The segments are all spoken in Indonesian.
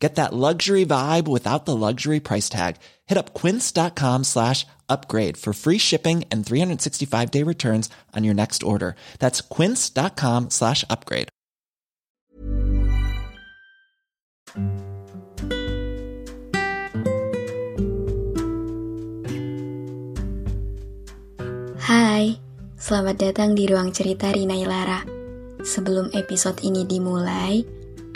Get that luxury vibe without the luxury price tag. Hit up quince.com slash upgrade for free shipping and 365 day returns on your next order. That's quince.com slash upgrade. Hai, selamat datang di ruang cerita Rina Ilara. Sebelum episode ini dimulai,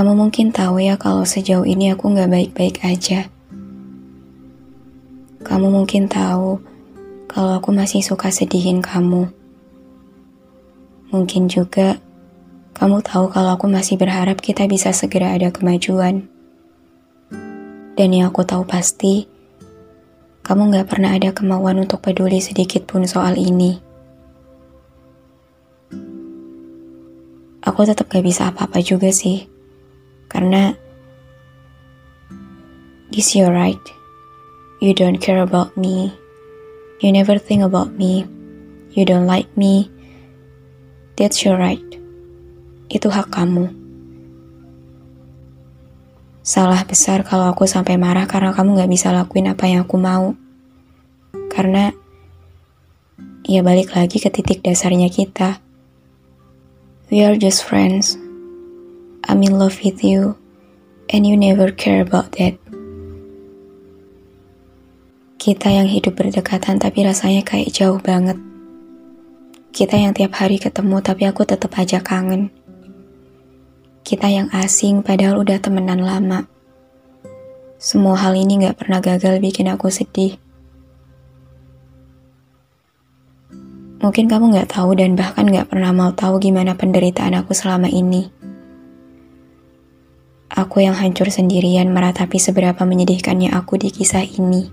Kamu mungkin tahu ya kalau sejauh ini aku nggak baik-baik aja. Kamu mungkin tahu kalau aku masih suka sedihin kamu. Mungkin juga kamu tahu kalau aku masih berharap kita bisa segera ada kemajuan. Dan yang aku tahu pasti, kamu nggak pernah ada kemauan untuk peduli sedikit pun soal ini. Aku tetap gak bisa apa-apa juga sih. Karena this your right. You don't care about me. You never think about me. You don't like me. That's your right. Itu hak kamu. Salah besar kalau aku sampai marah karena kamu gak bisa lakuin apa yang aku mau. Karena ya balik lagi ke titik dasarnya kita. We are just friends. I'm in love with you, and you never care about that. Kita yang hidup berdekatan tapi rasanya kayak jauh banget. Kita yang tiap hari ketemu tapi aku tetap aja kangen. Kita yang asing padahal udah temenan lama. Semua hal ini gak pernah gagal bikin aku sedih. Mungkin kamu gak tahu dan bahkan gak pernah mau tahu gimana penderitaan aku selama ini. Aku yang hancur sendirian meratapi seberapa menyedihkannya aku di kisah ini.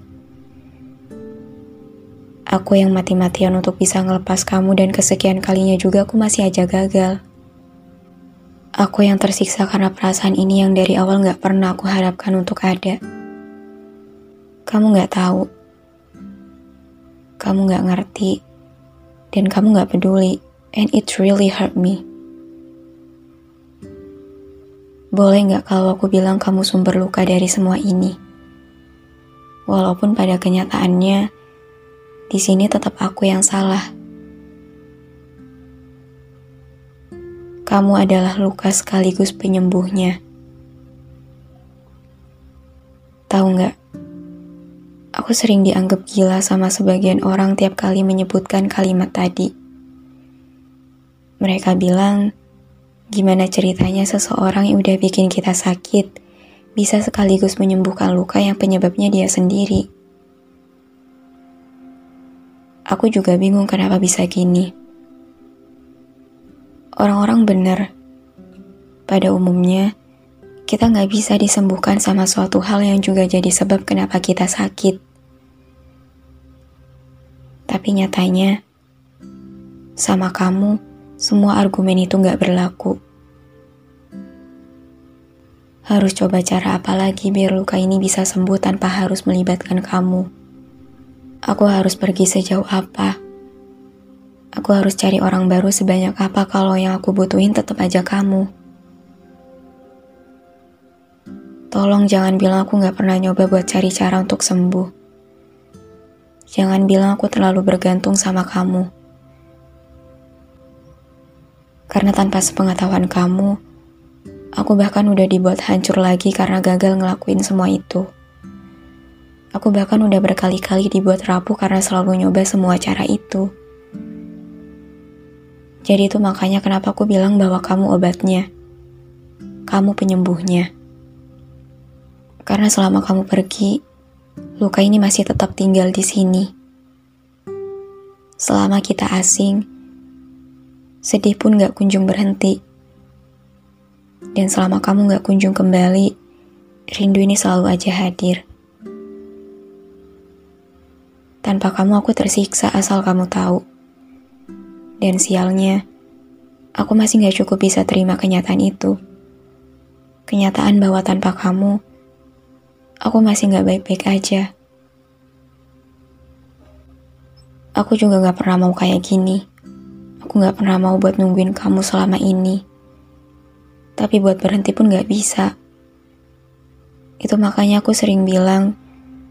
Aku yang mati-matian untuk bisa ngelepas kamu dan kesekian kalinya juga aku masih aja gagal. Aku yang tersiksa karena perasaan ini yang dari awal gak pernah aku harapkan untuk ada. Kamu gak tahu. Kamu gak ngerti. Dan kamu gak peduli. And it really hurt me. Boleh nggak kalau aku bilang kamu sumber luka dari semua ini? Walaupun pada kenyataannya, di sini tetap aku yang salah. Kamu adalah luka sekaligus penyembuhnya. Tahu nggak? Aku sering dianggap gila sama sebagian orang tiap kali menyebutkan kalimat tadi. Mereka bilang, Gimana ceritanya seseorang yang udah bikin kita sakit bisa sekaligus menyembuhkan luka yang penyebabnya dia sendiri? Aku juga bingung kenapa bisa gini. Orang-orang bener. Pada umumnya, kita nggak bisa disembuhkan sama suatu hal yang juga jadi sebab kenapa kita sakit. Tapi nyatanya, sama kamu, semua argumen itu nggak berlaku. Harus coba cara apa lagi biar luka ini bisa sembuh tanpa harus melibatkan kamu. Aku harus pergi sejauh apa? Aku harus cari orang baru sebanyak apa kalau yang aku butuhin tetap aja kamu. Tolong jangan bilang aku gak pernah nyoba buat cari cara untuk sembuh. Jangan bilang aku terlalu bergantung sama kamu. Karena tanpa sepengetahuan kamu, aku bahkan udah dibuat hancur lagi karena gagal ngelakuin semua itu. Aku bahkan udah berkali-kali dibuat rapuh karena selalu nyoba semua cara itu. Jadi itu makanya kenapa aku bilang bahwa kamu obatnya. Kamu penyembuhnya. Karena selama kamu pergi, luka ini masih tetap tinggal di sini. Selama kita asing, sedih pun gak kunjung berhenti. Dan selama kamu gak kunjung kembali, rindu ini selalu aja hadir. Tanpa kamu aku tersiksa asal kamu tahu. Dan sialnya, aku masih gak cukup bisa terima kenyataan itu. Kenyataan bahwa tanpa kamu, aku masih gak baik-baik aja. Aku juga gak pernah mau kayak gini. Aku gak pernah mau buat nungguin kamu selama ini. Tapi buat berhenti pun gak bisa. Itu makanya aku sering bilang,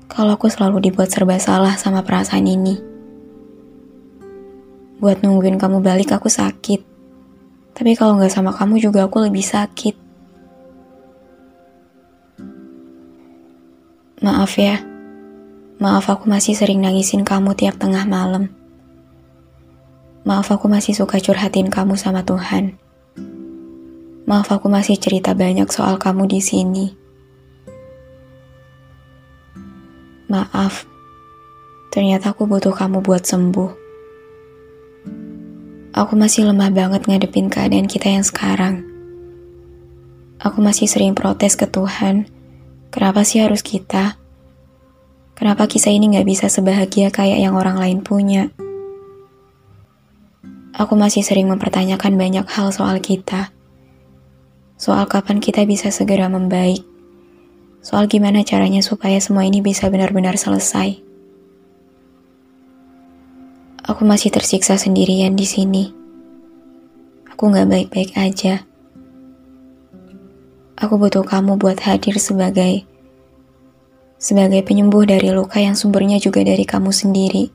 kalau aku selalu dibuat serba salah sama perasaan ini. Buat nungguin kamu balik aku sakit. Tapi kalau nggak sama kamu juga aku lebih sakit. Maaf ya. Maaf aku masih sering nangisin kamu tiap tengah malam. Maaf aku masih suka curhatin kamu sama Tuhan. Maaf aku masih cerita banyak soal kamu di sini. Maaf, ternyata aku butuh kamu buat sembuh. Aku masih lemah banget ngadepin keadaan kita yang sekarang. Aku masih sering protes ke Tuhan. Kenapa sih harus kita? Kenapa kisah ini gak bisa sebahagia kayak yang orang lain punya? Aku masih sering mempertanyakan banyak hal soal kita. Soal kapan kita bisa segera membaik soal gimana caranya supaya semua ini bisa benar-benar selesai. Aku masih tersiksa sendirian di sini. Aku gak baik-baik aja. Aku butuh kamu buat hadir sebagai sebagai penyembuh dari luka yang sumbernya juga dari kamu sendiri.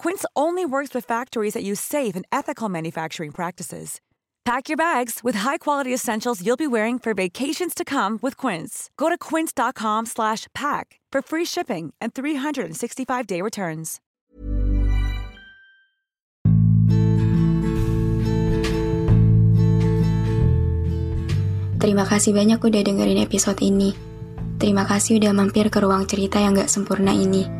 Quince only works with factories that use safe and ethical manufacturing practices. Pack your bags with high-quality essentials you'll be wearing for vacations to come with Quince. Go to quince.com/pack for free shipping and 365-day returns. Terima kasih banyak udah dengerin episode ini. Terima kasih udah mampir ke ruang cerita yang gak sempurna ini.